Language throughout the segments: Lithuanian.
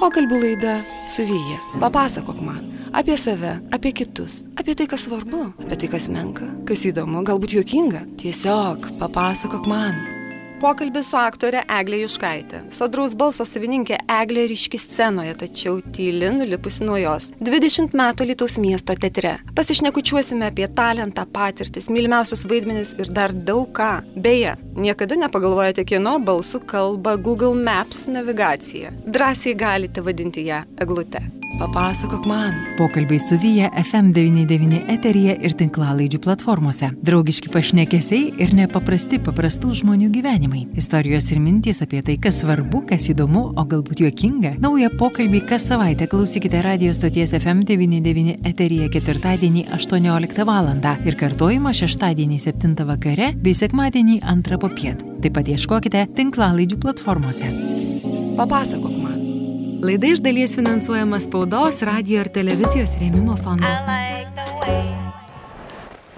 Pokalbių laida su Vyja. Papasakok man apie save, apie kitus, apie tai, kas svarbu, apie tai, kas menka, kas įdomu, galbūt juokinga. Tiesiog papasakok man. Pokalbis su aktorė Eglė Juškaitė. Sodraus balso savininkė Eglė ryški scenoje, tačiau tyli nulipusi nuo jos. 20 metų Lietuvos miesto teatre. Pasišnekučiuosime apie talentą, patirtis, mylimiausius vaidmenis ir dar daug ką. Beje, niekada nepagalvojate, kieno balsų kalba Google Maps navigacija. Drąsiai galite vadinti ją Eglute. Papasakok man. Pokalbiai su Vyja FM99 eteryje ir tinklalaidžių platformose. Draugiški pašnekesiai ir nepaprasti paprastų žmonių gyvenimai. Istorijos ir mintys apie tai, kas svarbu, kas įdomu, o galbūt juokinga. Naują pokalbį kas savaitę klausykite radio stoties FM99 eteryje ketvirtadienį 18 val. ir kartojimą šeštadienį 7 vakare bei sekmadienį 2 popiet. Taip pat ieškokite tinklalaidžių platformose. Papasakok. Laida iš dalies finansuojama spaudos, radio ir televizijos rėmimo fondo.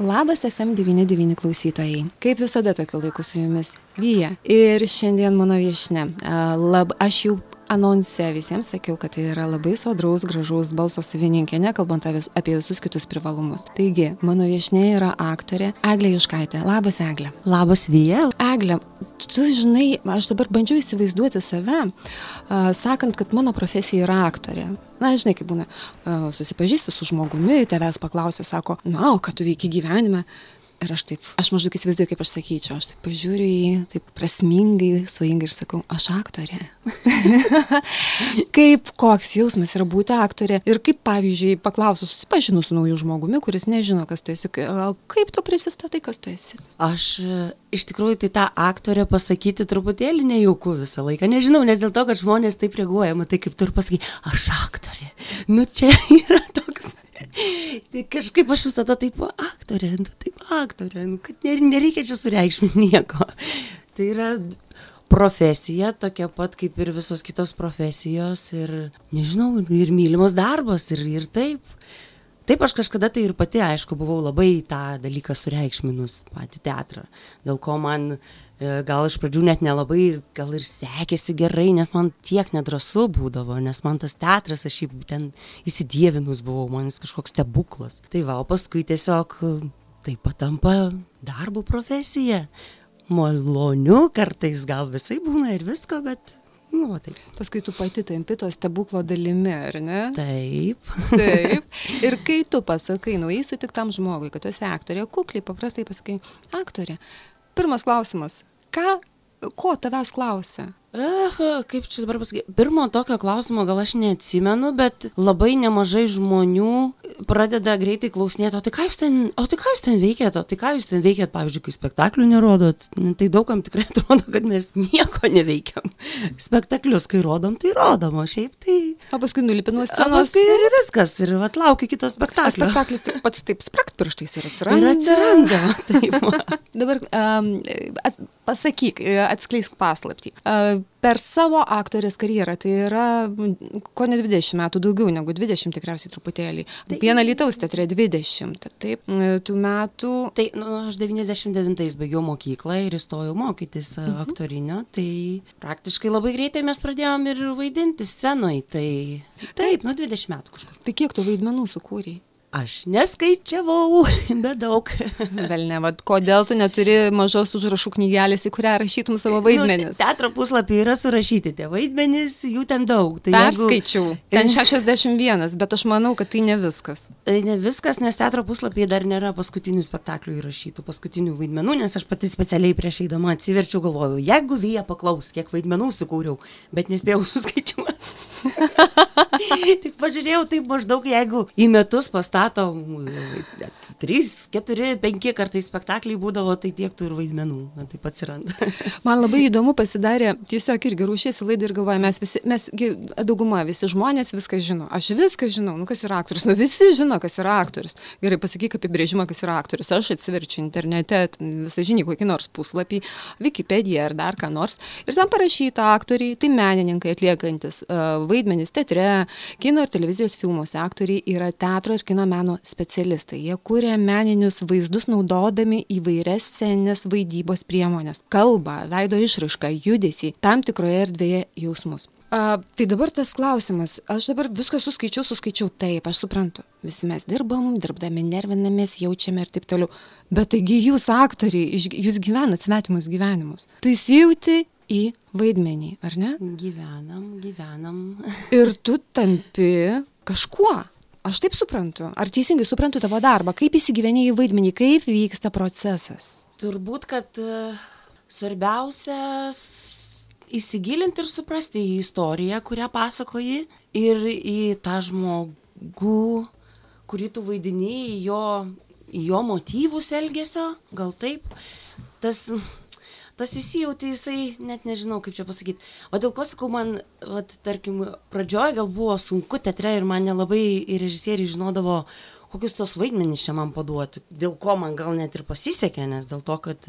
Labas FM99 klausytojai. Kaip visada tokiu laiku su jumis Vyja. Ir šiandien mano viešne. A, Lab, aš jau anonse visiems sakiau, kad tai yra labai sodraus, gražaus balso savininkė, nekalbant apie visus kitus privalumus. Taigi, mano viešne yra aktorė Eglė Juškaitė. Labas, Eglė. Labas Vyja. Eglė, tu žinai, aš dabar bandžiau įsivaizduoti save, sakant, kad mano profesija yra aktorė. Na, žinai, kaip būna, susipažįsti su žmogumi, tavęs paklausė, sako, na, o ką tu veiki gyvenime? Ir aš taip, aš maždaug įsivaizduoju, kaip aš sakyčiau, aš taip pažiūriu į jį, taip prasmingai, svajingai ir sakau, aš aktorė. kaip koks jausmas yra būti aktorė ir kaip, pavyzdžiui, paklausus, susipažinus su nauju žmogumi, kuris nežino, kas tu esi, kaip tu prisistatai, kas tu esi. Aš e, iš tikrųjų tai tą aktorę pasakyti truputėlį nejauku visą laiką. Nežinau, nes dėl to, kad žmonės taip reaguoja, matai, kaip tu ir pasakai, aš aktorė. Nu čia yra toks. Tai kažkaip aš visada taip aktorė, nu taip aktorė, nu, kad ner- nereikia čia sureikšminti nieko. Tai yra profesija tokia pat kaip ir visos kitos profesijos ir, nežinau, ir mylimas darbas ir, ir taip. Taip, aš kažkada tai ir pati, aišku, buvau labai tą dalyką sureikšminus, patį teatrą, dėl ko man gal iš pradžių net nelabai, gal ir sekėsi gerai, nes man tiek nedrasu būdavo, nes man tas teatras, aš jį ten įsidėvinus buvau, man jis kažkoks stebuklas. Tai va, o paskui tiesiog e, tai patampa darbo profesija. Maloniu, kartais gal visai būna ir visko, bet, nu, taip. Paskui tu pati tampi to stebuklo dalimi, ar ne? Taip. Taip. Ir kai tu pasakai, naujai sutiktam žmogui, kad tu esi aktorė, kukliai, paprastai pasakai, aktorė. Pirmas klausimas. Ką, ko tavęs klausia? Aha, kaip čia dabar pasakyti, pirmo tokio klausimo gal aš neatsimenu, bet labai nemažai žmonių pradeda greitai klausinėti, o tai ką jūs ten, o tai ką jūs ten veikėt, o tai ką jūs ten veikėt, pavyzdžiui, kai spektaklių nerodot, Nu, tai daugam tikrai atrodo, kad mes nieko neveikiam. Spektaklius, kai rodom, tai rodom, o šiaip tai... O paskui nulipinu scenos. paskui ir viskas, ir atlaukiu kito A spektaklio. spektaklis tik pats taip sprakt pirštais ir Ir atsiranda. atsiranda. va, Taip. Dabar um, at, pasakyk, e, atskleisk paslapti. Uh, per savo aktorės karjerą, tai yra ko ne 20 metų, daugiau negu 20 tikriausiai truputėlį. Tai... Viena Lietuvos teatre 20. Taip, tų metų. Tai, nu, aš 99-ais baigiau mokyklą ir įstojau mokytis mhm. aktorinio, tai praktiškai labai greitai mes pradėjom ir vaidinti scenoje, tai taip, nuo 20 metų kažkur. Tai kiek tu vaidmenų sukūrei? Aš neskaičiavau, bet daug. Vel ne, vad, kodėl tu neturi mažos užrašų knygelės, į kurią rašytum savo vaidmenis? Nu, teatro puslapį yra surašyti tie vaidmenys, jų ten daug. Tai jeigu- Perskaičiau. Ten 61, bet aš manau, kad tai ne viskas. Tai ne viskas, nes teatro puslapyje dar nėra paskutinių spektaklių įrašytų, paskutinių vaidmenų, nes aš pati specialiai prieš eidama atsiverčiau, galvojau, jeigu vyja paklaus, kiek vaidmenų sukūriau, bet nespėjau suskaičiuoti. Tik pažiūrėjau, taip maždaug, jeigu į metus pastatom 3, 4, 5 kartais spektakliai būdavo, tai tiek tų ir vaidmenų, man taip atsiranda. Man labai įdomu pasidarė, tiesiog irgi ruošiesi laidai ir galvoju, mes visi, mes dauguma, visi žmonės viską žino. Aš viską žinau, nu kas yra aktorius, nu visi žino, kas yra aktorius. Gerai, pasakyk apibrėžimą, kas yra aktorius. Aš atsiverčiu internete, visą žinį, kokį nors puslapį, Wikipediją ar dar ką nors. Ir ten parašyta aktoriai, tai menininkai atliekantis uh, vaidmenis teatre, kino ir televizijos filmuose. Aktoriai yra teatro ir kino meno specialistai. Jie kūrė meninius vaizdus naudodami įvairias sceninės vaidybos priemonės - kalbą, veido išraišką, judesį, tam tikroje erdvėje jausmus. A, tai dabar tas klausimas, aš dabar viską suskaičiau, suskaičiau taip, aš suprantu. Visi mes dirbam, dirbdami nervinamės, jaučiame ir taip toliau. Bet taigi jūs aktoriai, jūs gyvenat svetimus gyvenimus. Tu įsijauti į vaidmenį, ar ne? Gyvenam, gyvenam. ir tu tampi kažkuo. Aš taip suprantu. Ar teisingai suprantu tavo darbą? Kaip įsigyveni į vaidmenį, kaip vyksta procesas? Turbūt, kad uh, svarbiausia įsigilinti ir suprasti į istoriją, kurią pasakoji ir į tą žmogų, kurį tu vaidini, į jo, į jo motyvus elgesio, gal taip. Tas tas įsijauti jisai, net nežinau, kaip čia pasakyti. O dėl ko sakau, man, vat, tarkim, pradžioje gal buvo sunku teatre ir man nelabai režisieriai žinodavo, kokius tos vaidmenys čia man paduoti, dėl ko man gal net ir pasisekė, nes dėl to, kad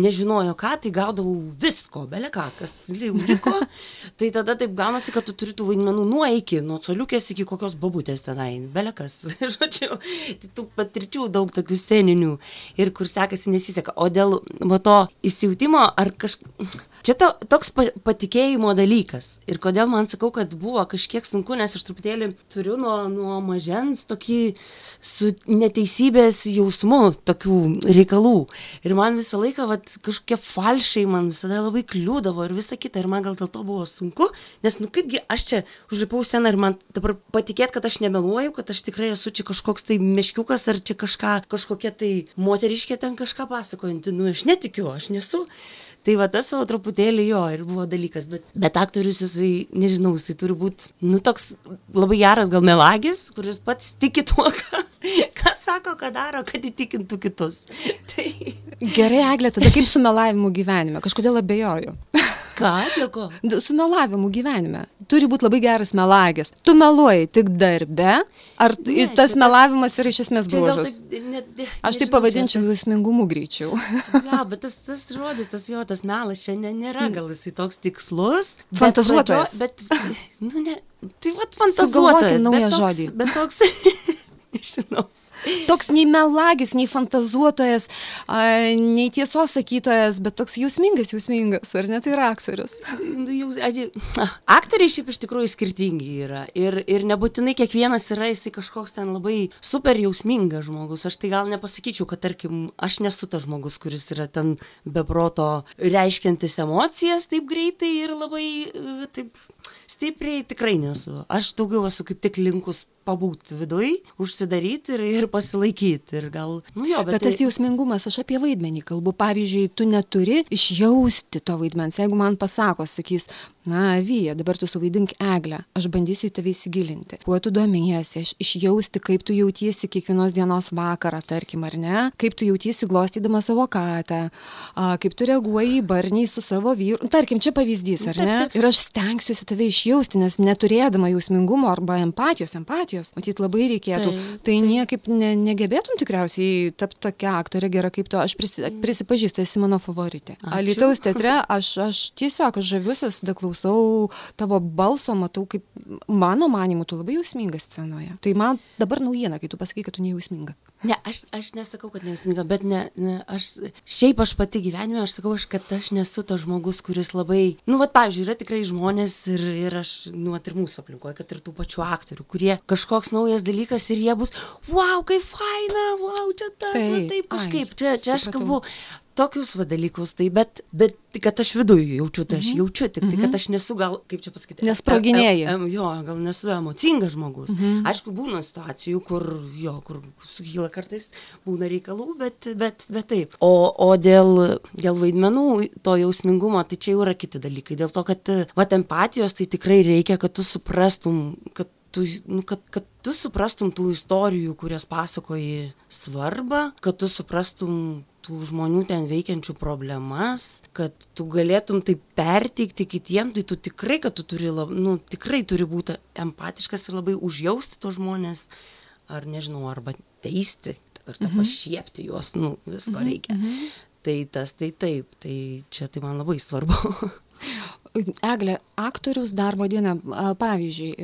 nežinojo ką, tai gaudavau visko, belė ką, kas liko. tai tada taip gaunasi, kad tu turi tų vaidmenų nuo iki, nuo coliukės iki kokios babutės tenai, belė kas. Žodžiu, tai tų patirčių daug tokių sceninių ir kur sekasi nesiseka. O dėl va, to įsijūtimo ar kažkaip čia to, toks pa, patikėjimo dalykas. Ir kodėl man sakau, kad buvo kažkiek sunku, nes aš truputėlį turiu nuo, nuo mažens tokį su neteisybės jausmu tokių reikalų. Ir man visą laiką vat, kažkokie falšiai man visada labai kliūdavo ir visa kita. Ir man gal dėl to buvo sunku, nes, nu kaipgi aš čia užlipau seną ir man dabar patikėt, kad aš nemeluoju, kad aš tikrai esu čia kažkoks tai meškiukas ar čia kažką, kažkokia tai moteriškė ten kažką pasakojanti. Nu, aš netikiu, aš nesu. Tai va tas savo truputėlį jo ir buvo dalykas, bet, bet aktorius jisai, nežinau, jisai turi būti, nu toks labai geras gal melagis, kuris pats tiki tuo, ką, ką sako, ką daro, kad įtikintų kitus. Tai... Gerai, Eglė, tada kaip su melavimu gyvenime, kažkodėl abejoju. Ką, dėl ko? Su melavimu gyvenime. Turi būti labai geras melagis. Tu meluoji tik darbe, ar ne, tas melavimas yra iš esmės bruožas? Tai, ne, ne, Aš tai pavadinčiau laismingumu greičiau. Ja, bet tas, tas žodis, tas jo, tas melas čia ne, nėra gal jisai toks tikslus. Fantazuotojas. Bet, bet, nu ne, tai vad fantazuotojas. naują žodį. Bet toks, nežinau. Toks nei melagis, nei fantazuotojas, nei tiesos sakytojas, bet toks jausmingas, jausmingas, ar ne tai yra aktorius? Nu, aktoriai šiaip iš tikrųjų skirtingi yra. Ir, ir nebūtinai kiekvienas yra jisai kažkoks ten labai super jausmingas žmogus. Aš tai gal nepasakyčiau, kad tarkim, aš nesu tas žmogus, kuris yra ten beproto reiškiantis emocijas taip greitai ir labai taip stipriai tikrai nesu. Aš daugiau esu kaip tik linkus pabūt viduj, užsidaryti ir, ir pasilaikyti. Ir gal, nu jo, bet, bet tas tai... jausmingumas, aš apie vaidmenį kalbu. Pavyzdžiui, tu neturi išjausti to vaidmens. Jeigu man pasako, sakys, na, Vyja, dabar tu suvaidink eglę, aš bandysiu į tave įsigilinti. Kuo tu domėjasi, aš išjausti, kaip tu jautiesi kiekvienos dienos vakarą, tarkim, ar ne, kaip tu jautiesi glostydama savo katę, a, kaip tu reaguoji į barniai su savo vyru. Tarkim, čia pavyzdys, ar ne? Ir aš stengsiuosi tave išjausti, nes neturėdama jausmingumo arba empatijos, empatijos matyt, labai reikėtų. Tai, niekaip ne, negebėtum tikriausiai tapti tokia aktorė gera kaip tu. Aš prisi, prisipažįstu, esi mano favoritė. Alitaus teatre aš, aš tiesiog aš žaviusias, daklausau tavo balso, matau, kaip mano manimu, tu labai jausminga scenoje. Tai man dabar naujiena, kai tu pasakai, kad tu nejausminga. Ne, aš, aš nesakau, kad nejausminga, bet ne, ne, aš, šiaip aš pati gyvenime, aš sakau, aš, kad aš nesu tas žmogus, kuris labai, nu, va, pavyzdžiui, yra tikrai žmonės ir, ir aš, nu, ir mūsų aplinkoje, kad ir tų pačių aktorių, kurie kažkoks naujas dalykas ir jie bus, wow, kaip faina, wow, čia tas, taip, va, taip kažkaip, ai, čia, čia aš kalbu, tokius va dalykus, tai bet, bet kad aš viduje jaučiu, tai aš mhm. jaučiu, tik tai, kad mhm. aš nesu gal, kaip čia pasakyti, nesproginėjai. E, e, jo, gal nesu emocingas žmogus. Mhm. Aišku, būna situacijų, kur, jo, kur sukyla kartais, būna reikalų, bet, bet, bet taip. O, o dėl, dėl vaidmenų, to jausmingumo, tai čia jau yra kiti dalykai. Dėl to, kad, va, empatijos, tai tikrai reikia, kad tu suprastum, kad tu, nu, kad, kad tu suprastum tų istorijų, kurias pasakoji svarbą, kad tu suprastum tų žmonių ten veikiančių problemas, kad tu galėtum tai perteikti kitiem, tai tu tikrai, kad tu turi, nu, tikrai turi būti empatiškas ir labai užjausti tos žmonės, ar nežinau, arba teisti, ar mhm. pašiepti juos, nu, visko mhm. reikia. Mhm. Tai tas, tai taip, tai čia tai man labai svarbu. Eglė, aktoriaus darbo diena. Pavyzdžiui,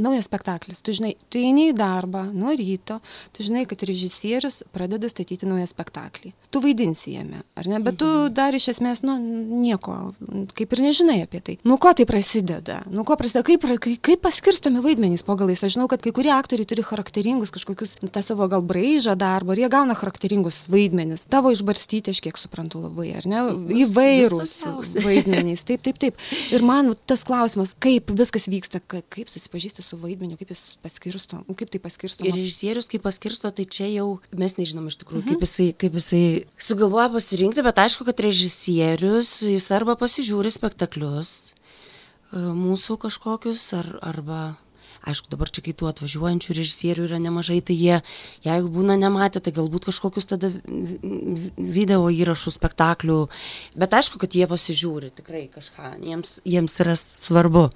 naujas spektaklis. Tu žinai, tu eini į darbą nuo ryto, tu žinai, kad režisierius pradeda statyti naują spektaklį. Tu vaidinsi jame, ar ne? Bet tu dar iš esmės, nu, nieko, kaip ir nežinai apie tai. Nu, ko tai prasideda? Nu, ko prasideda? Kaip, kaip, kaip paskirstomi vaidmenys po galais? Aš žinau, kad kai kurie aktoriai turi charakteringus kažkokius, tą savo gal braižą darbo, ir jie gauna charakteringus vaidmenis. Tavo išbarstyti, aš kiek suprantu labai, ar ne? Įvairūs vaidmenys. Taip, taip, taip. Ir man tas klausimas, kaip viskas vyksta, ka- kaip susipažįsti su vaidmeniu, kaip jis paskirsto, kaip tai paskirsto. Ir režisierius, kaip paskirsto, tai čia jau mes nežinom iš tikrųjų, kaip, jisai, kaip jisai sugalvoja pasirinkti, bet aišku, kad režisierius, jis arba pasižiūri spektaklius e, mūsų kažkokius, ar, arba, aišku, dabar čia kai tų atvažiuojančių režisierių yra nemažai, tai jie, jeigu būna nematę, tai galbūt kažkokius tada vi- vi- video įrašų spektaklių, bet aišku, kad jie pasižiūri tikrai kažką, jiems, jiems yra svarbu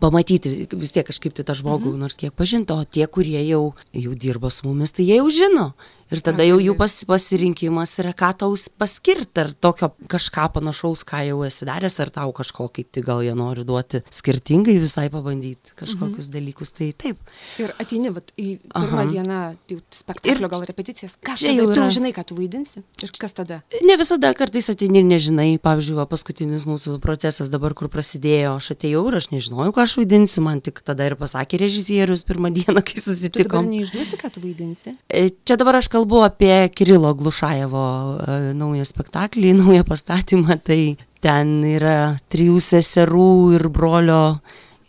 pamatyti vis tiek kažkaip tai tą žmogų nors kiek pažinti, o tie, kurie jau, jau dirba su mumis, tai jie jau žino. Ir tada jau jų pas, pasirinkimas yra, ką tau paskirti, ar tokio kažką panašaus, ką jau esi daręs, ar tau kažko kaip tai gal jie nori duoti skirtingai visai pabandyti kažkokius mhm. dalykus. Tai taip. Ir ateini vat, į pirmą Aha. dieną tai spektaklio Ir gal repeticijas. Kas čia jau Tu yra- žinai, ką tu vaidinsi. Ir kas tada? Ne visada kartais ateini ir nežinai, pavyzdžiui, va, paskutinis mūsų procesas dabar, kur prasidėjo, aš atėjau ir aš nežinojau, ką aš vaidinsiu, man tik tada ir pasakė režisierius pirmą dieną, kai Tu dabar susitikom. neišduosi, ką tu vaidinsi. E, Čia dabar aš kalbu apie Kirilo Glušajevo e, naują spektaklį, naują pastatymą. Tai ten yra trijų seserų ir brolio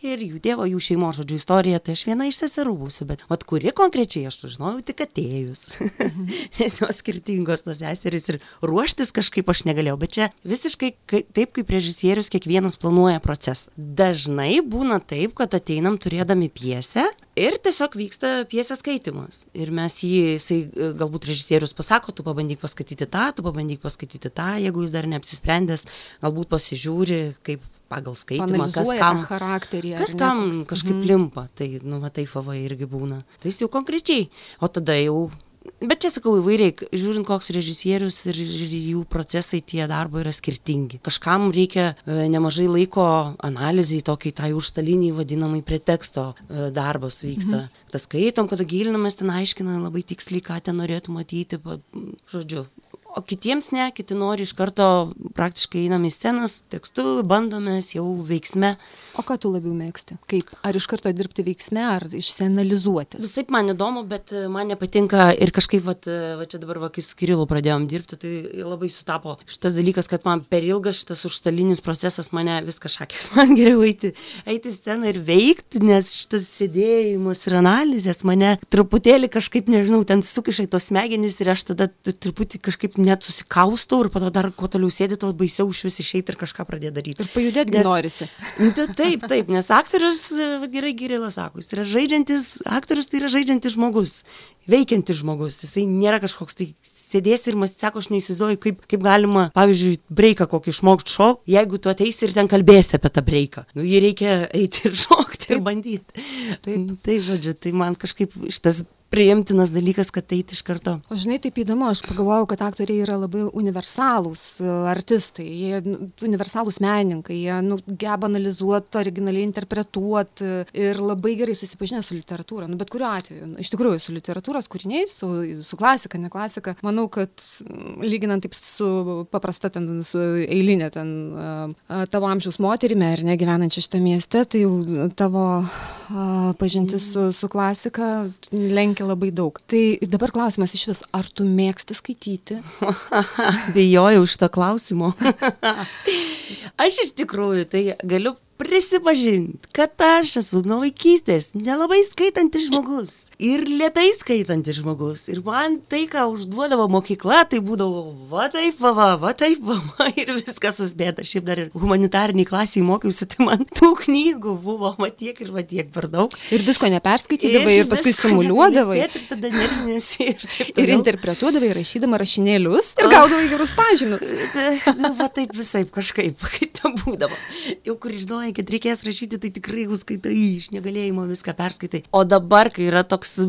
ir jų tėvo, jų šeimos žodžių istorija. Tai aš viena iš seserų būsiu, bet vat kuri konkrečiai aš sužinojau tik atėjus. Nes jos skirtingos tos seserys ir ruoštis kažkaip aš negalėjau. Bet čia visiškai kai, taip, kaip režisierius kiekvienas planuoja procesą. Dažnai būna taip, kad ateinam turėdami piesę Ir tiesiog vyksta piesės skaitimas. Ir mes jį, jisai e, galbūt režisierius pasako, tu pabandyk paskaityti tą, tu pabandyk paskaityti tą, jeigu jis dar neapsisprendęs, galbūt pasižiūri, kaip pagal skaitimą, kas kam, charakterį. ar kas kam kažkaip Mhm. limpa. Tai, nu, va, tai fava irgi būna. Tai jis jau konkrečiai. O tada jau. Bet čia sakau įvairiai, žiūrint, koks režisierius ir, jų procesai, tie darbo yra skirtingi. Kažkam reikia e, nemažai laiko analizai, tokiai tai užstaliniai vadinamai preteksto e, darbas vyksta. Mhm. Tas skaitom, kada gilinamės, ten aiškinam labai tiksliai, ką ten norėtų matyti, žodžiu. O kitiems ne, kiti nori iš karto praktiškai einam į scenas, tekstu, bandomės jau veiksme. O ką tu labiau mėgsti? Kaip? Ar iš karto dirbti veiksme, ar išsianalizuoti? Visai man įdomu, bet e, man nepatinka ir kažkaip, vat, e, va čia dabar, va, kai su Kirilu pradėjom dirbti, tai labai sutapo šitas dalykas, kad man per ilgas šitas užstalinis procesas mane viskas šakės. Man geriau eiti, eiti į sceną ir veikti, nes šitas sėdėjimas ir analizės mane truputėlį kažkaip, nežinau, ten sukišai tos smegenys ir aš tada truputį kažkaip net susikaustau ir po to dar kuo toliau sėdi, tuo baisiau iš vis išeiti ir kažką pradėti daryti. Ir pajudėti Nes- norisi. Nu, tai Taip, taip, nes aktorius, gerai Girilas sako, jis yra žaidžiantis, aktorius tai yra žaidžiantis žmogus, veikiantis žmogus, jisai nėra kažkoks tai sėdės ir mąstys, sako, aš neįsivaizduoju, kaip, kaip galima, pavyzdžiui, breiką kokį išmokti šok, jeigu tu ateisi ir ten kalbėsi apie tą breiką. Nu, jį reikia eiti ir šokti ir Taip. bandyti. Taip. Tai, žodžiu, tai man kažkaip šitas priimtinas dalykas, kad eiti iš karto. O žinai, taip įdomu, aš pagalvojau, kad aktoriai yra labai universalūs e, artistai, jie nu, universalūs menininkai, jie nu, geba analizuoti, originaliai interpretuoti ir labai gerai susipažinę su literatūra. Nu, bet kuriuo atveju, nu, iš tikrųjų, su literatūros kūriniais, su, su klasika, ne klasika, manau, kad mm, lyginant taip su paprasta, ten, su eilinė, ten, a, tavo amžiaus moterimi, ar ne, gyvenančia šitą mieste, tai jau tavo a, pažintis su, su klasika lenkia labai daug. Tai dabar klausimas iš vis, ar tu mėgsti skaityti? Bijojau šito klausimo. aš iš tikrųjų tai galiu prisipažinti, kad aš esu nuo vaikystės nelabai skaitantis žmogus. Ir lietai skaitantis žmogus. Ir man tai, ką užduodavo mokykla, tai būdavo va taip, va, va, va taip, va, va ir viskas suspėta. Šiaip dar ir humanitariniai klasiai mokiausi, tai man tų knygų buvo va tiek ir va tiek per daug. Ir visko neperskaitydavai ir, ir paskui simuliuodavai. Ir tada nervinėsi. Ir, Ir interpretuodavai rašydama rašinėlius ir gaudavai gerus pažymius. Tai, Nu, va taip visai kažkaip, kaip ten būdavo. Jau kur žinojai, kad reikės rašyti, tai tikrai jau skaitai iš negalėjimo viską perskaitai. O dabar, kai yra toks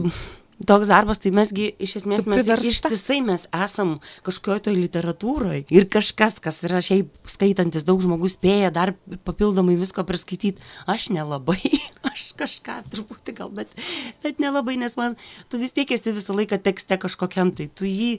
toks darbas, tai mesgi iš esmės mes ištisai mes esam kažkokioje toj literatūroje ir kažkas, kas yra šiaip skaitantis daug žmogus spėja dar papildomai visko priskaityti. Aš nelabai, aš kažką truputį gal, bet, bet nelabai, nes man, tu vis tiek esi visą laiką tekste kažkokiam, tai tu jį,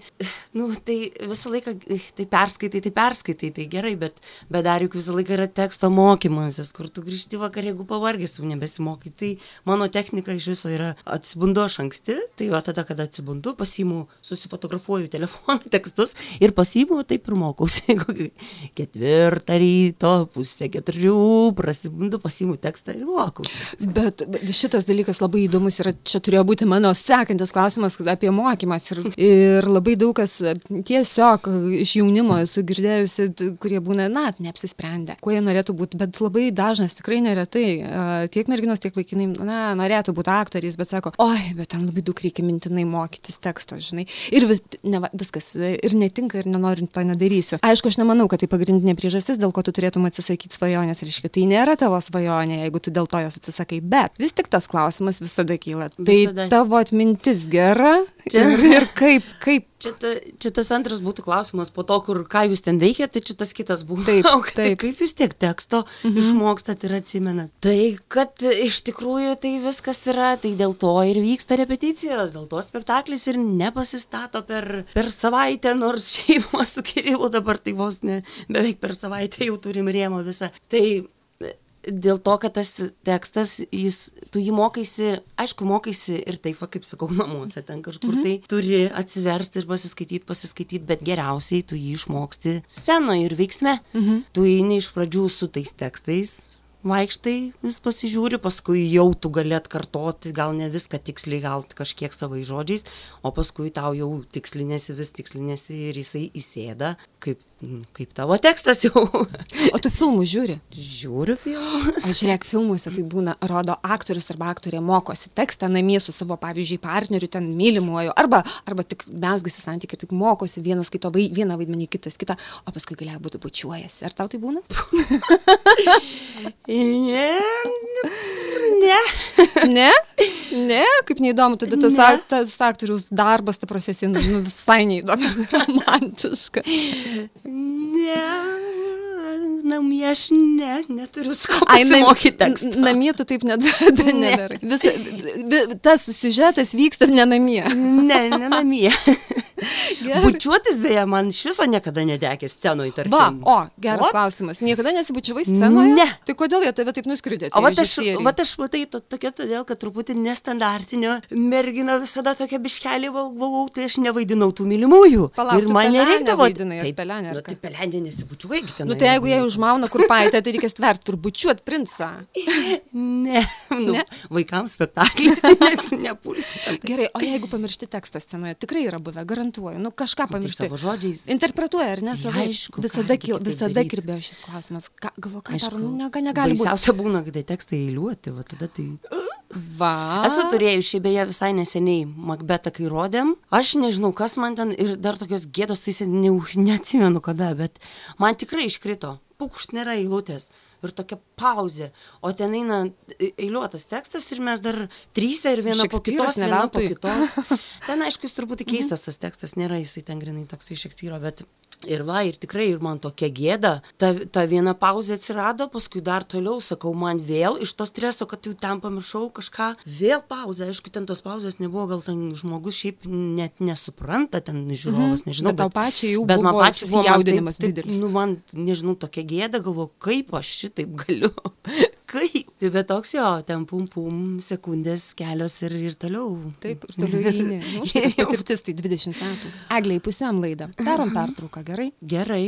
nu, tai visą laiką, tai perskaitai, tai perskaitai, tai gerai, bet, bet dar juk visą laiką yra teksto mokymasis, kur tu grįžti vakar, jeigu pavargęs, jau nebesimokai. Tai mano technika iš viso yra atsibundu aš anksti, tai va tada, kada atsibundu, pasiimu, susifotografuoju telefoną tekstus ir pasiimu, taip ir mokausi. Ketvirtą ryto, pusę keturių, prasibundu, pasiimu tekstą ir mokausi. Bet šitas dalykas labai įdomus ir čia turėjo būti mano sekantis klausimas apie mokymas. Ir, ir labai daug kas tiesiog iš jaunimo esu girdėjusi, kurie būna, na, neapsisprendę, kuo jie norėtų būti, bet labai dažnas, tikrai neretai, tiek merginos, tiek vaikinai, na, norėtų būti aktoriais, bet sako, oi, bet ten labai daug reikia mintinai mokytis teksto, žinai. Ir vis, ne, viskas ir netinka ir nenoriu to nedarysiu. Aišku, aš nemanau, kad tai pagrindinė priežastis, dėl ko tu turėtum atsisakyti svajonės, reiškia, tai nėra tavo svajonė, jeigu tu dėl to jos atsisakai, bet vis tik tas klausimas visada kyla. Tai Visada. tavo atmintis gera Čia- ir, ir kaip, kaip Čia, ta, čia tas antras būtų klausimas po to, kur ką jūs ten veikėte, tai čia tas kitas buvo. Taip, O tai taip. kaip jūs tiek teksto mhm. išmokstat ir atsimenat? Tai kad iš tikrųjų tai viskas yra, tai dėl to ir vyksta repeticijos, dėl to spektaklis ir nepasistato per, per savaitę, nors šeima su Kirilu dabar tai vos ne beveik per savaitę jau turim rėmą visą. Tai dėl to, kad tas tekstas, jis, tu jį mokaisi, aišku, mokaisi ir taip, va, kaip sakau, namuose ten kažkur mhm. tai turi atsiversti ir pasiskaityti, pasiskaityti, bet geriausiai tu jį išmoksti scenoje ir veiksme. Mhm. Tu eini iš pradžių su tais tekstais. Vaikštai, vis pasižiūri, paskui jau tu gali atkartoti, gal ne viską tiksliai, gal kažkiek savai žodžiais, o paskui tau jau tikslinėsi, vis tikslinėsi ir jisai įsėda, kaip, kaip tavo tekstas jau. O tu filmų žiūri? Žiūriu filmus. Aš žiūrėk, filmuose tai būna, rodo aktorius arba aktorė mokosi tekstą namie su savo, pavyzdžiui, partneriu, ten mylimuoju, arba, arba tik mesgasi santykiai, tik mokosi vienas kito, vai, vieną vaidmenį, kitas kitą, o paskui galia būti bučiuojasi. Ar tau tai būna? Ne, ne. Ne? Ne, kaip neįdomu, tada tas, Ne. tas aktorius darbas, ta profesija, nu, visai neįdomu romantiška. Ne. Namie aš ne, neturiu sko Ai, nam- pasimokyti tekstą. Namie tu taip nedar- Ne. nedarai. Visa, vi- tas siužetas vyksta ne namie. Ne, ne namie. Bučiuotis beje, man iš viso niekada nedekė scenoje, tarkim. Va, o, geras O, klausimas. Niekada nesibučiavai scenoje? Ne. Tai kodėl jie tave taip nuskridė? O vat aš, vat aš matai, to, tokia todėl, kad truputį nestandartinio mergina visada tokia biškelį val- buvau, tai aš nevaidinau tų mylimųjų. Palauk, ir man nereikdavo. Taip, pelenę, ar Nu, tai pelendė nesibučiuoji, ten. Nu tai jeigu jie užmauna kurpaitę, tai reikia stverti, turbūt bučiuot princą. Ne, nu, Ne? vaikams spektaklis, nes nepulsi. Gerai, o jeigu pamiršti tekstą scenoje, tikrai yra buvę, garantuoju. Nu kažką pamiršti. savo žodžiais. Interpretuoja, ar ne savo? aišku, visada, kil, visada kirbėjo šis klausimas. Ką, galvo, ką Aišku, daro, nu, nega, negali būti. Baisiausia būna, kai tekstai eiliuoti, va tada tai. Va. Esu turėjus šiaip beje visai neseniai Macbetą, kai rodėm. Aš nežinau, kas man ten ir dar tokios gėdos, tai ne, neatsimenu kada, bet man tikrai iškrito. Pukšt nėra eilutės. Ir tokia pauzė. O ten eina e- eiliuotas tekstas ir mes dar trys ir viena po kitos, viena po kitos. Ten aišku, jis truputį keistas tas tekstas, nėra jisai ten grinai toks iš Šekspyro, bet ir va, ir tikrai, ir man tokia gėda. Ta, ta viena pauzė atsirado, paskui dar toliau, sakau, man vėl iš to streso, kad jau ten pamiršau kažką, vėl pauzė. Aišku, ten tos pauzės nebuvo, gal ten žmogus šiaip net nesupranta, ten žiūrovas, nežinau. Bet tau pačiai jau bet man buvo pačiai buvo man susijaudinimas taip- taip, didelis. Nu, man, nežinau, tokia gėda, galvoju, kaip aš šitaip galiu. Kaip? Tai bet toks jo, ten pum pum, sekundės kelios ir, ir toliau. Taip, ir toliau eini. Nu, štai patirtis, tai 20 metų. Egliai, pusėm laidą. Darom pertrauką, gerai? Gerai.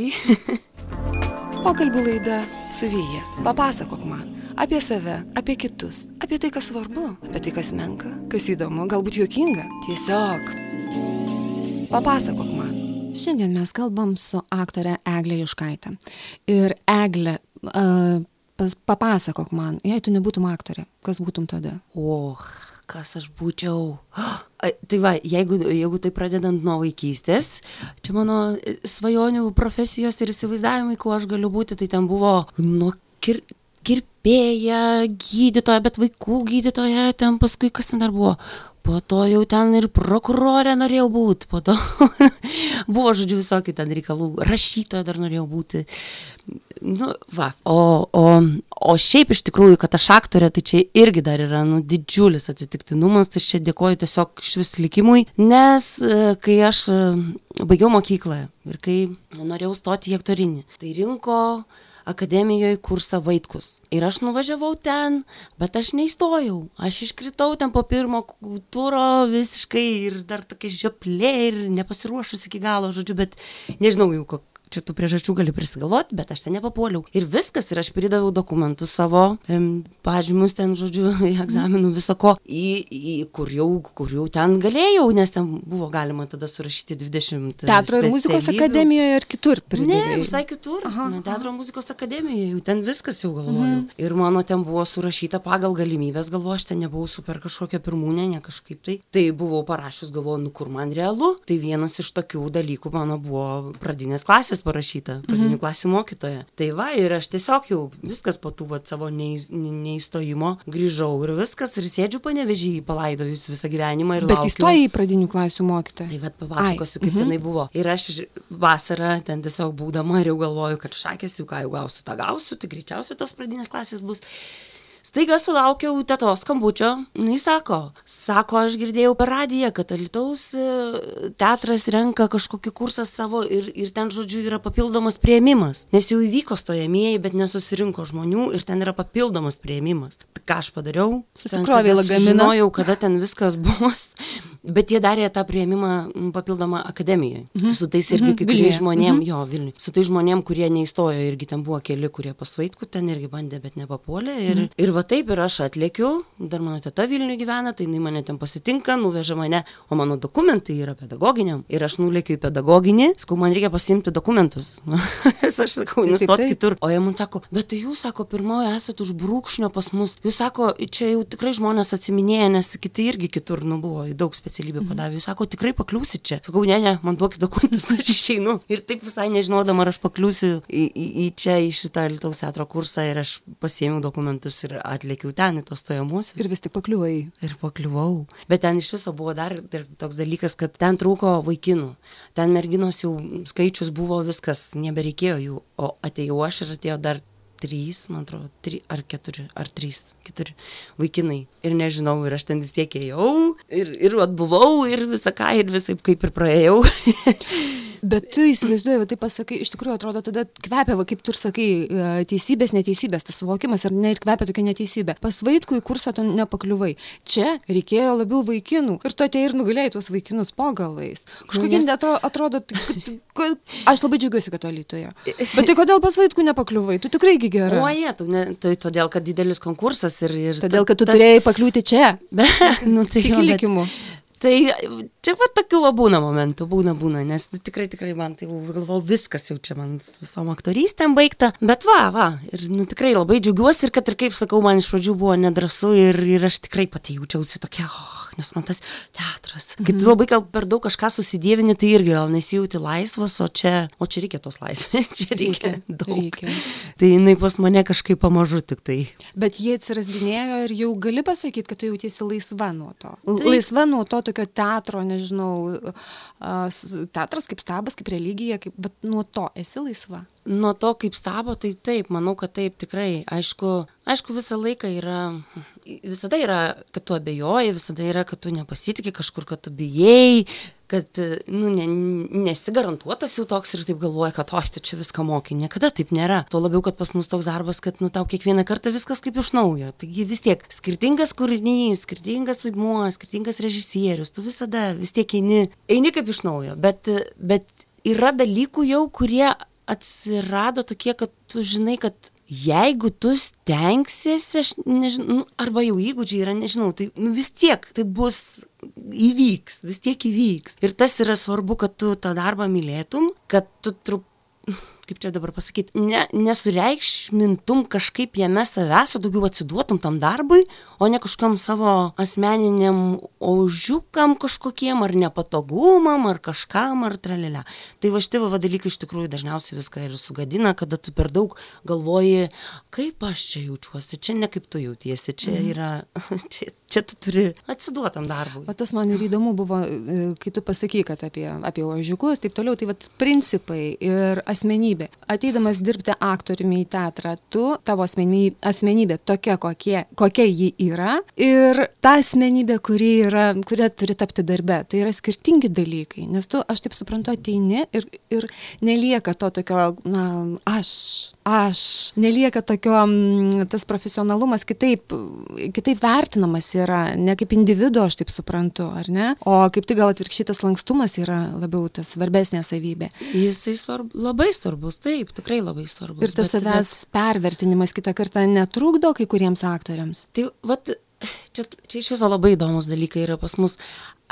Pokalbių laida su Vyja. Papasakok man apie save, apie kitus, apie tai, kas svarbu, apie tai, kas menka, kas įdomu, galbūt juokinga. Tiesiog. Papasakok man. Šiandien mes kalbam su aktore Eglė Juškaitė. Ir Eglė, uh, pas, papasakok man, jei tu nebūtum aktorė, kas būtum tada? O, kas aš būčiau. Ai, Tai va, jeigu, jeigu tai pradedant nuo vaikystės, čia mano e, svajonių profesijos ir įsivaizdavimai, kuo aš galiu būti, tai ten buvo nuo kir, kirpėja, gydytoja, bet vaikų gydytoja, ten paskui kas ten dar buvo, po to jau ten ir prokurorė norėjau būti, po to buvo, žodžiu, visokių ten reikalų, rašytoja dar norėjau būti. Nu, va. O, o, o šiaip iš tikrųjų, kad aš aktorė, tai čia irgi dar yra, nu, didžiulis atsitiktinumas, tai čia dėkoju tiesiog švis likimui, nes e, kai aš e, baigiau mokyklą ir kai norėjau stoti į aktorinį, tai rinko akademijoje kursą Vaitkus. Ir aš nuvažiavau ten, bet aš neįstojau. Aš iškritau ten po pirmo turo visiškai ir dar tokia žioplė ir nepasiruošus iki galo, žodžiu, bet nežinau jau, čia tų priežasčių gali prisigalvot, bet aš ten nepapuoliau. Ir viskas, ir aš pridaviau dokumentus savo, pažymus ten, žodžiu, egzaminų visoko, į, į kur, jau, kur jau ten galėjau, nes ten buvo galima tada surašyti 20. Teatro ir muzikos akademijoje ir kitur pridavai. Ne, visai kitur. Aha, ne, teatro ir muzikos akademijoje, jau ten viskas jau galvojau. Mhm. Ir mano ten buvo surašyta pagal galimybės, galvoju, aš ten nebuvau super kažkokia pirmūnė, ne kažkaip tai. Tai buvau parašius, galvoju, nu kur man realu. Tai vienas iš tokių dalykų mano buvo pradinės klasės parašyta, pradinių mhm. klasių mokytoja. Tai va, ir aš tiesiog jau viskas po tų va, savo neįstojimo grįžau ir viskas, ir sėdžiu panevežį, palaidojus visą gyvenimą. Bet įstojai į pradinių klasių mokytoją. Tai va, papasakosiu, kaip mhm. tenai buvo. Ir aš vasarą ten tiesiog būdama ir jau galvoju, kad šakės jau ką jau gausiu, tą gausiu, tai greičiausiai tos pradinės klasės bus. Staiga sulaukiau tetos skambučio, jis sako, sako, aš girdėjau per radiją, kad Alitaus e, teatras renka kažkokį kursą savo ir, ir ten, žodžiu, yra papildomas prieimimas. Nes jau įvyko stojamieji, bet nesusirinko žmonių ir ten yra papildomas prieimimas. Ką aš padariau? Susikrovė lagaminą. Žinojau, kada ten viskas bus, bet jie darė tą prieimimą papildomą akademijoje. Mhm. Su tais irgi mhm. kai kuriais žmonėm, mhm. jo, Vilniui. Su tais žmonėm, kurie neįstojo, irgi ten buvo keli, kurie pasvaitkų ten irgi bandė, bet nepapuolė. Ir, mhm. ir va taip ir aš atlėkiu, dar mano teta Vilniuje gyvena, tai jinai mane ten pasitinka, nuveža mane, o mano dokumentai yra pedagoginiam. Ir aš nulėkiu į pedagoginį, sakau, man reikia pasimti dokumentus. aš sakau, nustot kitur. O jie man sako, bet tai jūs, sako, pirmoji esate už brūkšnio pas mus. Jūs sako, čia jau tikrai žmonės atsiminėja, nes kiti irgi kitur, nu buvo, daug specialybių mhm. padavė. Jūs sako, tikrai pakliūsit čia. Sakau, ne, ne, man duokit dokumentus, aš išeinu. Ir taip visai nežinodama, ar aš pakliūsiu į, į, į čia, į šitą Lietuvos teatro kursą ir aš pasiėmiau dokumentus ir atlėkiau ten į tos stojamuosius. Ir vis tik pakliuvai. Ir pakliuvau. Bet ten iš viso buvo dar ir toks dalykas, kad ten trūko vaikinų. Ten merginos jau skaičius buvo viskas, nebereikėjo jų. O atėjau aš ir atėjo dar trys, man atrodo, tri, ar keturi, ar trys, keturi vaikinai. Ir nežinau, ir aš ten vis tiek ėjau, ir, ir atbuvau, ir visą ką, ir visai kaip ir praėjau. Bet tu įsivaizduoji, va, tai pasakai, iš tikrųjų atrodo, tada kvepia, va, kaip tu ir sakai, e, teisybės, neteisybės, tas suvokimas ir ne ir kvepia tokia neteisybė. Pas vaikų į kursą tu nepakliuvai. Čia reikėjo labiau vaikinų ir tu atėjai ir nugalėjai tuos vaikinus po galais. Kažkokie nes... atrodo, atrodo kad, aš labai džiaugiuosi, kad alytoje. Bet tai kodėl pas vaikų nepakliuvai? Tu tikrai gerai. O jie, tu ne, tai todėl, kad didelis konkursas ir... ir todėl, kad tu tas... turėjai pakliūti čia. Be, nu, tai tik likimu. Bet... Tai čia va tokių va būna momentų, būna, būna, nes tikrai, tikrai man tai galvau, viskas jau čia man visom aktorystėm baigta, bet va, va, ir nu, tikrai labai džiaugiuosi ir kad ir kaip sakau, man iš pradžių buvo nedrasu ir, ir aš tikrai pati jaučiausi tokia, oh, nes man tas teatras. Kai tu mhm. labai gal per daug kažką susidėvini, tai irgi gal nesijauti laisvas, o čia, o čia reikia tos laisvės, čia reikia, reikia daug. Reikia. Tai jinai pas mane kažkaip pamažu tik tai. Bet jie atsirasdinėjo ir jau gali pasakyti, kad tu jautiesi laisva nuo to. Tai... Laisva nuo to tokio teatro, nežinau, teatras kaip stabas, kaip religija, kaip, bet nuo to esi laisva. Nuo to kaip stabo, tai taip, manau, kad taip tikrai. Aišku, aišku visą laiką yra visada yra, kad tu abejoji, visada yra, kad tu nepasitikė kažkur, kad tu bijai, kad, nu, ne, nesi garantuotas jau toks ir taip galvoja, kad, oi, tu čia viską mokai. Niekada taip nėra. Tuo labiau, kad pas mus toks darbas, kad, nu, tau kiekvieną kartą viskas kaip iš naujo. Taigi vis tiek skirtingas kūrinys, skirtingas vaidmuo, skirtingas režisierius, tu visada vis tiek eini, eini kaip iš naujo. Bet, bet yra dalykų jau, kurie atsirado tokie, kad tu žinai, kad jeigu tu stengsiesi, aš nežinau, nu, arba jau įgūdžiai yra, nežinau, tai nu, vis tiek tai bus įvyks, vis tiek įvyks. Ir tas yra svarbu, kad tu tą darbą mylėtum, kad tu truputį kaip čia dabar pasakyti, ne, nesureikšmintum kažkaip jame savęs, o daugiau atsiduotum tam darbui, o ne kažkam savo asmeniniam aužiukam kažkokiem, ar nepatogumam, ar kažkam, ar tralelė. Tai va šitie va dalykai iš tikrųjų dažniausiai viską ir sugadina, kada tu per daug galvoji, kaip aš čia jaučiuosi, čia ne kaip tu jautiesi, čia mhm. yra, čia, čia tu turi atsiduotam darbui. O tas man ir įdomu buvo, e, kai tu pasaky, kad apie, apie ožiukus, taip toliau, tai vat principai ir asmenybė. Ateidamas dirbti aktoriumi į teatrą, tu, tavo asmenybė, asmenybė tokia, kokie, kokia ji yra ir ta asmenybė, kuri yra, kuria turi tapti darbe, tai yra skirtingi dalykai, nes tu, aš taip suprantu, ateini ir, ir nelieka to tokio, na, aš, aš, nelieka tokio, mm, tas profesionalumas kitaip, kitaip vertinamas yra, ne kaip individu, aš taip suprantu, ar ne, o kaip tik gal atvirkščiai tas lankstumas yra labiau tas svarbesnė savybė. Jisai svarb, labai svarbus, taip, tikrai labai svarbus. Ir tas savęs bet... pervertinimas kitą kartą netrukdo kai kuriems aktoriams. Tai, vat, čia, čia iš viso labai įdomus dalykai yra pas mus.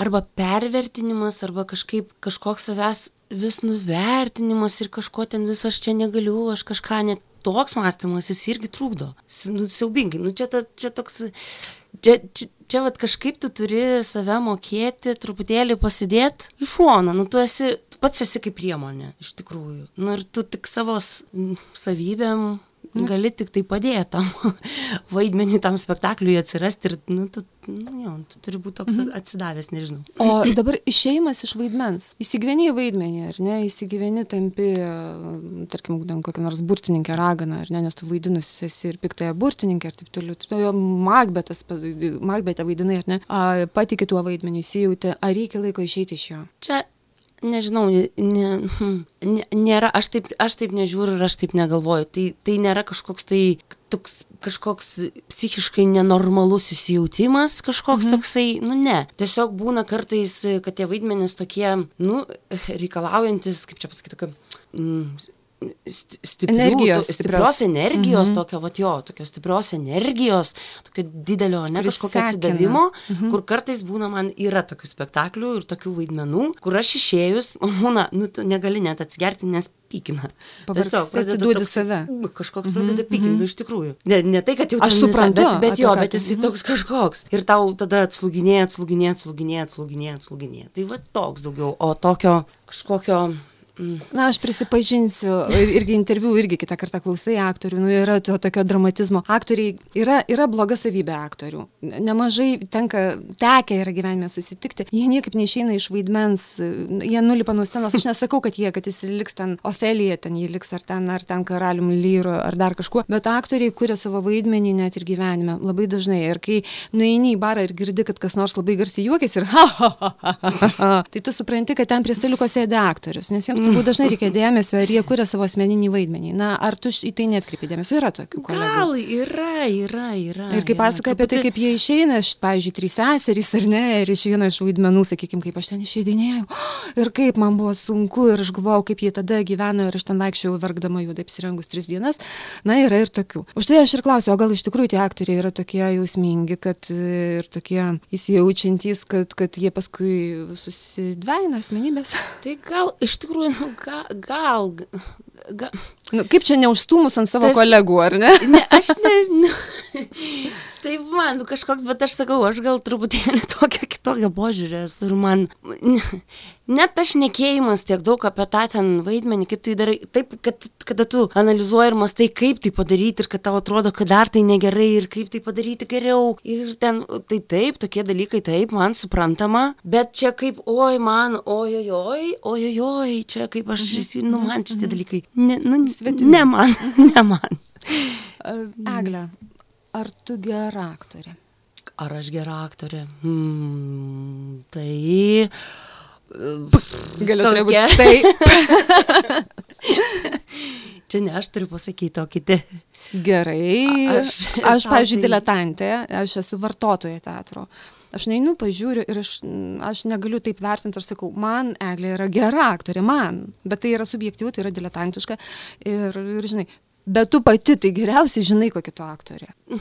Arba pervertinimas, arba kažkaip kažkoks savęs vis nuvertinimas ir kažko ten vis aš čia negaliu, aš kažką net toks mąstymas, jis irgi trukdo. Nu, siaubingai, nu čia, ta, čia toks, čia, čia, čia vat kažkaip tu turi save mokėti, truputėlį pasidėti į šoną, nu tu esi, tu pats esi kaip priemonė, iš tikrųjų. Nu ir tu tik savo savybėm gali tik tai padėti tam vaidmenį, tam spektakliui atsirasti ir, nu, tu, nu, jo, tu turi būti toks mhm. atsidavęs, nežinau. O dabar išeimas iš vaidmens, įsigyveni į vaidmenį, ar ne, įsigyveni tampi, tarkim, kokią nors burtininkę raganą, ar ne, nes tu vaidinus esi ir piktąją burtininkę ir taip toliau. Tu jo Makbetas, Makbetą vaidinai, ar ne, patikė tuo vaidmenį, įsijauti, ar reikia laiko išeiti iš jo? Čia nežinau, ne, hm, ne, nėra, aš taip, aš taip nežiūriu ir aš taip negalvoju. Tai, tai nėra kažkoks tai toks kažkoks psichiškai nenormalus įsijautimas, kažkoks mhm. toksai, nu ne. Tiesiog būna kartais, kad tie vaidmenys tokie, nu, reikalaujantis, kaip čia pasakyti, tokio mm, stiprių, energijos, to, stiprios energijos, mhm. tokio, va, jo, tokios stiprios energijos, tokio didelio, ne kažkokio atsidavimo, Mhm. kur kartais būna man yra tokių spektaklių ir tokių vaidmenų, kur aš išėjus, būna, nu, tu negali net atsigerti, nes pykina. Pavargsti, pradeda save. Kažkoks Mhm, pradeda pykinti, mhm. nu, iš tikrųjų. Ne, ne tai, kad jau Aš suprantu, bet, bet jo, bet jisai mhm. toks kažkoks. Ir tau tada atslūginėja, atslūginėja, atslūginėja, atslūginėja, atslūginėja. Tai va toks daugiau, o tokio kažkokio... Na, aš prisipažinsiu, ir- irgi interviu, irgi kitą kartą klausai aktorių, nu, yra to tokio dramatizmo. Aktoriai, yra, yra bloga savybė aktorių. Nemažai tenka, tekia yra gyvenime susitikti. Jie niekaip neišeina iš vaidmens, jie nulipa nuo scenos. Aš nesakau, kad jie, kad jis liks ten Ofelija, ten jį liks ar ten, ar ten karalium lyru, ar dar kažkuo. Bet aktoriai kuria savo vaidmenį net ir gyvenime. Labai dažnai. Ir kai nueini į barą ir girdi, kad kas nors labai garsiai juokiasi ir ha, ha, ha, ha, ha, ha, tai tu supranti, kad ten prie staliuko sėdi aktorius, nes jiems turbūt dažnai reikia dėmesio ir jie kuria savo asmeninį vaidmenį. Na, ar tu į tai netkreipi dėmesio? Yra tokių kolegų. Gal yra, yra, yra. Ir kai yra. pasakoja apie tai, kaip jie išeina, aš, pavyzdžiui, trys seserys ar ne, ir iš vieno iš vaidmenų, sakykime, kaip aš ten išeidinėjau, ir kaip man buvo sunku, ir aš galvojau, kaip jie tada gyveno, ir aš ten vaikščiau verkdama juodai apsirengus tris dienas. Na, yra ir tokių. Už tai aš ir klausiu, o gal iš tikrųjų tie aktoriai yra tokie jausmingi, kad e, ir tokie įsijaučiantys, kad, kad jie paskui susidveina asmenybės. Tai gal, iš tikrųjų, nu, ga, gal, ga, Nu, kaip čia neužstumus ant savo Tas- kolegų, ar ne? ne, aš nežinau. Tai man nu, kažkoks, bet aš sakau, aš gal truputėlį tokia kitokia požiūrė esu ir man, ne- net tas šnekėjimas tiek daug apie tą ten vaidmenį, kaip tu jį darai, taip, kad kada tu analizuoji ir mastai, kaip tai padaryti ir kad tau atrodo, kad dar tai negerai ir kaip tai padaryti geriau. Ir ten, tai taip, tokie dalykai taip, man suprantama, bet čia kaip, oi man, oi, oi, oi, oi, oi, čia kaip aš, mhm. nu man šitie dalykai, ne, nu, ne man, ne man. Eglė, ar tu gera aktorė? Ar aš gera aktorė? Hmm, tai. Galiu Tokia. taip. Čia ne aš turiu pasakyti, o kiti. Gerai. A- Aš, aš pavyzdžiui, tai- diletantė, aš esu vartotoja teatro. Aš neinu, pažiūriu ir aš, aš negaliu taip vertinti, aš sakau, man Eglė yra gera aktorė, man, bet tai yra subjektyvu, tai yra diletantiška. Ir, ir žinai, bet tu pati tai geriausiai žinai, kokia tu aktorė. Nu,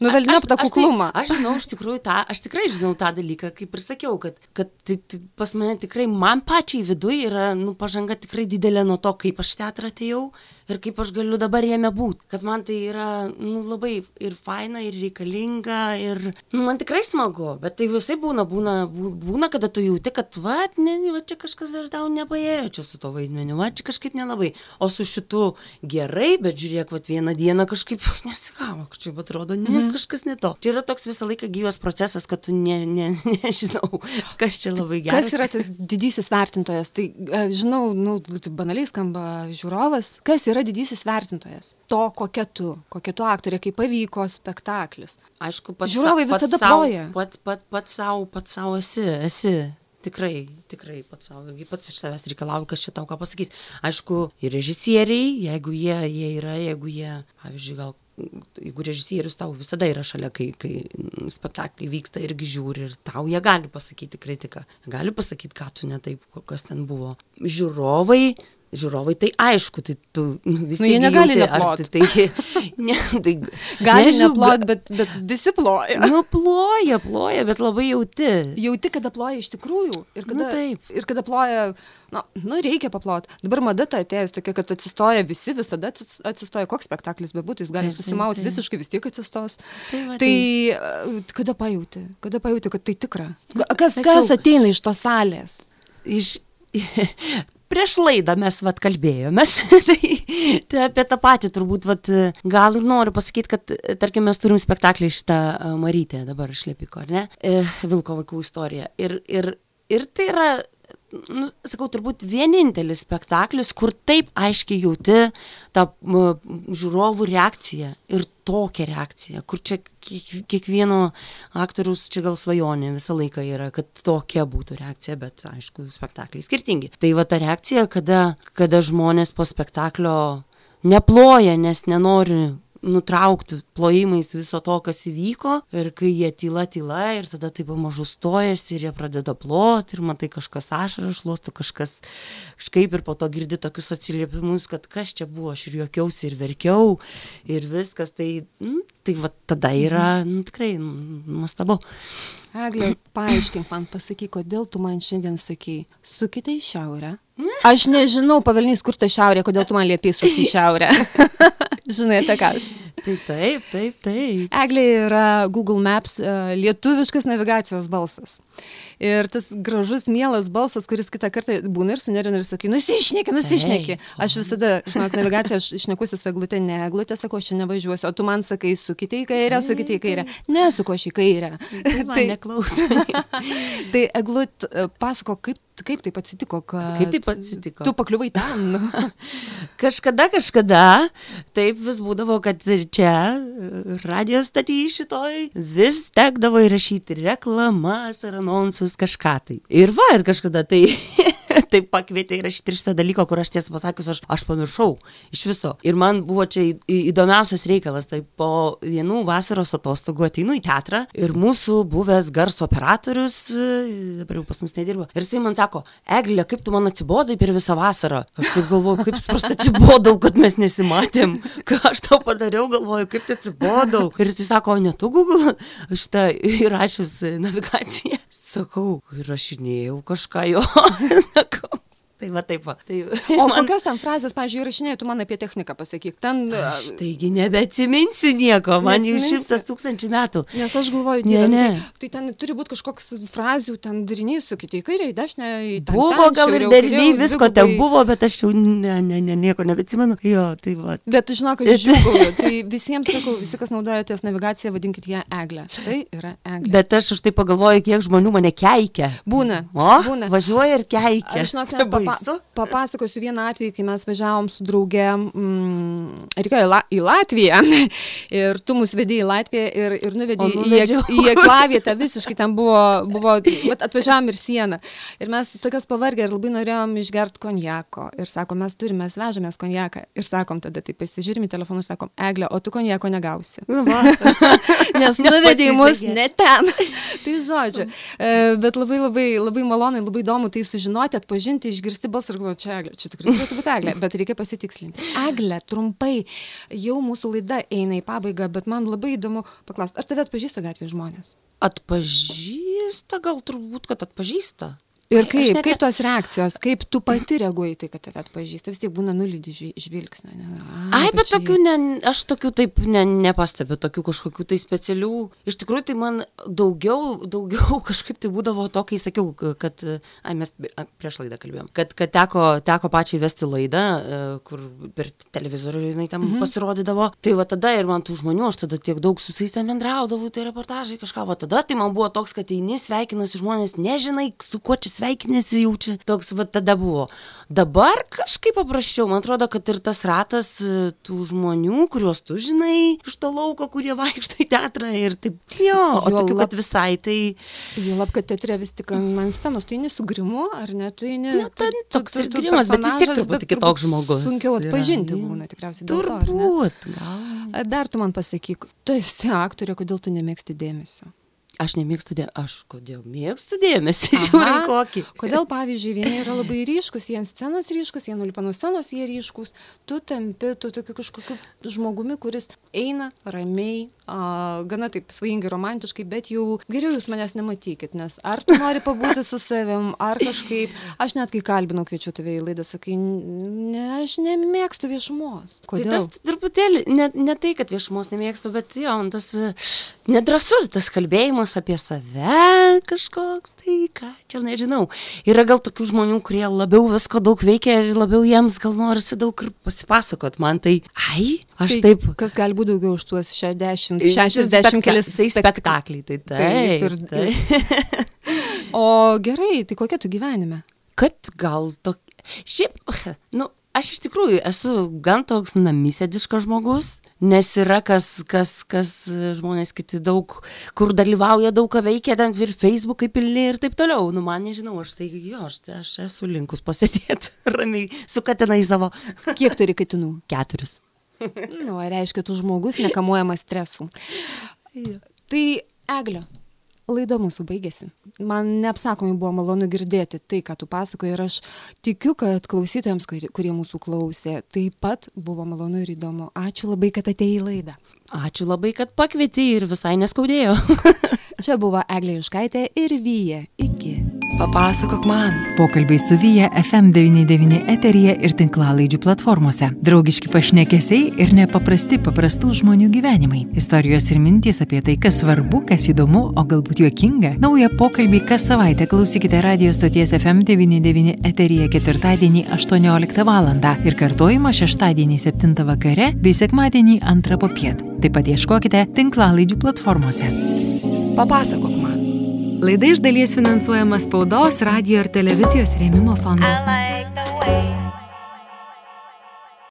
Nu, velniop aš- tą aš tai- kuklumą. Aš žinau, iš tikrųjų tą, aš tikrai žinau tą dalyką, kaip ir sakiau, kad, kad tai, tai pas mane tikrai, man pačiai viduje yra, nu, pažanga tikrai didelė nuo to, kaip aš teatrą atėjau. Ir kaip aš galiu dabar jame būt kad man tai yra nu labai ir faina ir reikalinga ir nu man tikrai smagu bet tai visaip būna būna bū būna kada tu jauti kad vat ne va čia kažkas dar tau nepaėjo čia su tuo vaidmeniu va čia kažkaip nelabai o su šitu gerai bet žiūrėk vat vieną dieną kažkaip nesigavo kažkaip atrodo ne kažkas ne to čia yra toks visą laiką gyvas procesas kad tu ne ne nežinau kas čia labai geras Kas yra tas didysis vertintojas? Tai žinau, nu, tai banaliai skamba žiūrovas. Kas yra didysis vertintojas? To, kokia tu, kokia tu aktorė, kaip pavyko spektaklis. Aišku, pats Žiūrovai sa- pats visada sau- ploja. Pats pat, pat savo, pats savo esi, esi. Tikrai, tikrai pats savo, pats iš savęs reikalauju, kas čia tau ką pasakys. Aišku, ir režisieriai, jeigu jie, jie yra, jeigu jie, pavyzdžiui, gal jeigu režisierius tau visada yra šalia, kai, kai spektakliai vyksta irgi žiūri ir tau jie gali pasakyti kritiką, gali pasakyti, ką tu ne taip, kas ten buvo. Žiūrovai, žiūrovai tai aišku, tai tu nu, vis Nu, jie tiek negali jauti, ar neplot. Tai, tai, ne, tai, Gali nežinau, neplot, bet, bet visi ploja. Nu, ploja, ploja, bet labai jauti. Jauti, kada ploja iš tikrųjų. Ir kada, Nu, taip. ir kada ploja, na, nu, reikia paplot. Dabar mada ta atėjus tokia, kad atsistoja visi, visada atsis- atsistoja, koks spektaklis bebūtų, jis gali Taip, taip, susimauti taip. visiškai vis tiek atsistos. Tai va, Tai e, kada pajūti, kada pajūti, kad tai tikra? Kas, mes kas jau- ateina iš tos salės? Iš... Prieš laidą mes vat kalbėjomės, tai, tai apie tą patį turbūt vat, gal ir noriu pasakyti, kad tarkim mes turim spektaklį šitą Marytę dabar iš Lepiko, ar ne? E, Vilko vaikų istorija. Ir, ir, ir tai yra, nu, sakau, turbūt vienintelis spektaklis, kur taip aiškiai jauti tą žiūrovų reakciją ir tokią reakciją, kur čia kiek, kiekvieno aktoriaus čia gal svajonė visą laiką yra, kad tokia būtų reakcija, bet aišku, spektakliai skirtingi. Tai va ta reakcija, kada, kada žmonės po spektaklio neploja, nes nenori nutraukti plojimais viso to, kas įvyko ir kai jie tyla tyla ir tada taip pamažu stojasi ir jie pradeda ploti ir matai kažkas ašarą šluosto, kažkas kažkaip ir po to girdi tokius atsiliepimus, kad kas čia buvo, aš ir juokiausi ir verkiau ir viskas, tai, nu, tai va tada yra nu, tikrai nu, nuostabu. Eglė, paaiškink man, pasakyk, kodėl tu man šiandien sakei, sukite į šiaurę. Aš nežinau, pavelnys, kur ta šiaurė, kodėl tu man liepiai sukti į šiaurę. Žinai, apie ką aš. Tai taip, taip, taip. Eglė yra Google Maps e, lietuviškas navigacijos balsas. Ir tas gražus, mielas balsas, kuris kitą kartą būna ir sunerina ir sakai, nusišneki, nusišneki. Aš visada, žinok, navigaciją aš išnekusi su eglutė, ne eglutė, sako, aš čia nevažiuosiu, o tu man sakai, sukite į kairę, sukite į kairę. Nesuku aš į kairę. Tai man neklausai. tai eglut, e, pasako, kaip, kaip taip atsitiko, kad... Kaip taip atsitiko? Tu pakliuvai ten. Kažkada, kažkada, taip vis būdavo, kad čia radio staty šitoj vis tekdavo įrašyti reklamas ar anonsus kažką tai. Ir va, ir kažkada tai taip pakvietė įrašyti ir šitą dalyką, kur aš tiesą pasakius, aš, aš pamiršau iš viso. Ir man buvo čia įdomiausias reikalas, tai po vienų vasaros atostogų ateinu į teatrą ir mūsų buvęs garso operatorius, dabar jau pas mus nedirba, ir jisai man sako, Eglė, kaip tu man atsibodai per visą vasarą? Aš taip galvoju, kaip suprast atsibodau, kad mes nesimatėm. Ką aš tau padariau, galvoju, kaip tai atsibodau. Ir jisai sako, ne tu Google, aš tą įrašius navigaciją. Sakau, įrašinėjau kažką jo. Sakau. Tai va taip va. Tai O kokios ten frazės, pažiūrėjau, įrašinėjai, tu man apie techniką pasakyk. Ten... Aš taigi nebeatsiminsiu nieko, man jau šimtas tūkstančių metų. Nes aš galvoju, Ne, nu ne. Tai, tai ten turi būti kažkoks frazių, ten darinys, sukite į kairę, į dešinę, į ten, Buvo ten, gal ir kairiau, visko ten dvigubai. buvo, bet aš jau ne, ne, ne, nieko nebeatsimenu. Jo, tai va. Bet žinok, aš žiūriu, tai visiems sakau, visi, kas naudojatės navigaciją, vadinkit ją eglę. Tai yra eglė. Bet aš už tai pagalvoju, kiek žmonių mane keikia. Būna. O, būna. važiuoja ir keikia. Aš žinok, Baisu. papasakosiu vieną atvejį, kai mes važiavom su drauge, mm, reikėjo į, La, į Latviją ir tu mus vedėjai į Latviją ir, ir nuvedėjai į, į aklavietę, visiškai ten buvo, buvo vat atvažiavom ir sieną. Ir mes tokios pavargę ir labai norėjom išgerti konjako. Ir sakom, mes turime, mes vežamės konjaką. Ir sakom, tada taip pasižiūrim į telefonus, sakom, Eglė, o tu konjako negausi. Nu, va. Nes nuvedėjai mus ne ten. tai žodžiu. E, bet labai labai, labai malonu, labai įdomu tai sužinoti, atpažinti, išgirsti balsą ir galvoju, čia eglė. Čia tikrai turėtų būti eglė, bet reikia pasitikslinti. Eglė, trumpai, jau mūsų laida eina į pabaigą, bet man labai įdomu paklausti, ar tave atpažįsta gatvės žmonės? Atpažįsta, gal turbūt, kad atpažįsta. Ir kaip, net... kaip tos reakcijos, kaip tu pati reaguoji tai, kad tave atpažįsta, vis tiek būna nulydį žvilgsnio. Ne? A, Ai, bet, bet tokių, ne, aš tokių taip ne, nepastebiu, tokių kažkokių tai specialių. Iš tikrųjų, tai man daugiau, daugiau kažkaip tai būdavo to, kai sakiau, kad, ai, mes prieš laidą kalbėjom, kad, kad teko, teko pačiai vesti laidą, e, kur per televizorių jinai ten mhm. pasirodydavo. Tai va tada ir man tų žmonių, aš tada tiek daug su jais ten bendraudavau, tai reportažai kažką, va tada tai man buvo toks, kad eini sveikinasi žmonės, nežinai, su kuo čia sveikinėsi jau čia. Toks va tada buvo. Dabar kažkaip paprasčiau, man atrodo, kad ir tas ratas e, tų žmonių, kuriuos tu žinai iš to lauko, kurie vaikšto į teatrą ir taip. Jo, o tokių, kad visai tai... Jau lab, kad teatre vis tik man scenos, tu eini su grimu, ar ne, tu eini... Na, ten toks ir grimas, bet vis tiek truputį kitoks žmogus. Sunkiau atpažinti būna tikriausiai. Turbūt. Dar tu man pasakyk, tu esi aktorė, kodėl tu nemėgsti dėmesio? Aš nemėgstu dėmesio. Aš kodėl mėgstu dėmesį, žiūrint kokį. Kodėl, pavyzdžiui, vieni yra labai ryškus, jie ant scenos ryškus, jie nulipa nuo scenos, jie ryškus, tu tampi, tu tokiu kažkokiu žmogumi, kuris eina ramiai, a, gana taip svajingai, romantiškai, bet jau geriau jūs manęs nematykit, nes ar tu nori pabūti su savim, ar kažkaip, aš net kai kalbinau, kviečiu tave į laidą, sakai, ne, aš nemėgstu viešumos. Tai Kodėl? Tai tas truputėlį, ne, ne tai, kad viešumos nemėgstu, bet jo, tas nedrasu, tas kalbėjimas apie save kažkoks, tai ką, čia nežinau. Yra gal tokių žmonių, kurie labiau visko daug veikia ir labiau jiems gal norisi daug ir pasipasakot. Man tai, ai, aš tai, taip. Kas gali būti daugiau už tuos 60, 60 spekta kelis tai spektakliai, tai taip. taip, ir, taip. o gerai, tai kokia tu gyvenime? Kad gal tokia. Šiaip, nu, aš iš tikrųjų esu gan toks namisėdiškas žmogus, nes yra kas, kas, kas žmonės kiti daug, kur dalyvauja, daug ką veikia, ten ir Facebookai pilni ir taip toliau. Nu, man nežinau, aš tai jo, aš, aš esu linkus pasėdėti ramiai su katinai savo. Kiek turi katinų? Keturis. Nu, reiškia, tu žmogus nekamuojamas stresu. Tai, Eglio, laida mūsų baigėsi. Man neapsakomai buvo malonu girdėti tai, ką tu pasakoji ir aš tikiu, kad klausytojams, kurie mūsų klausė, taip pat buvo malonu ir įdomu. Ačiū labai, kad atėjai į laidą. Ačiū labai, kad pakvietei ir visai neskaudėjo. Čia buvo Eglė Juškaitė ir Vyja. Iki. Papasakok man. Pokalbiai su Vyja FM99 eteryje ir tinklalaidžių platformose. Draugiški pašnekesiai ir nepaprasti paprastų žmonių gyvenimai. Istorijos ir mintys apie tai, kas svarbu, kas įdomu, o galbūt juokinga. Naują pokalbį kas savaitę klausykite radio stoties FM99 eteryje ketvirtadienį 18 val. ir kartojimą šeštadienį 7 vakare bei sekmadienį 2 popiet. Taip pat ieškokite tinklalaidžių platformose. Papasakok man. Laida iš dalies finansuojama spaudos, radio ir televizijos rėmimo fondo.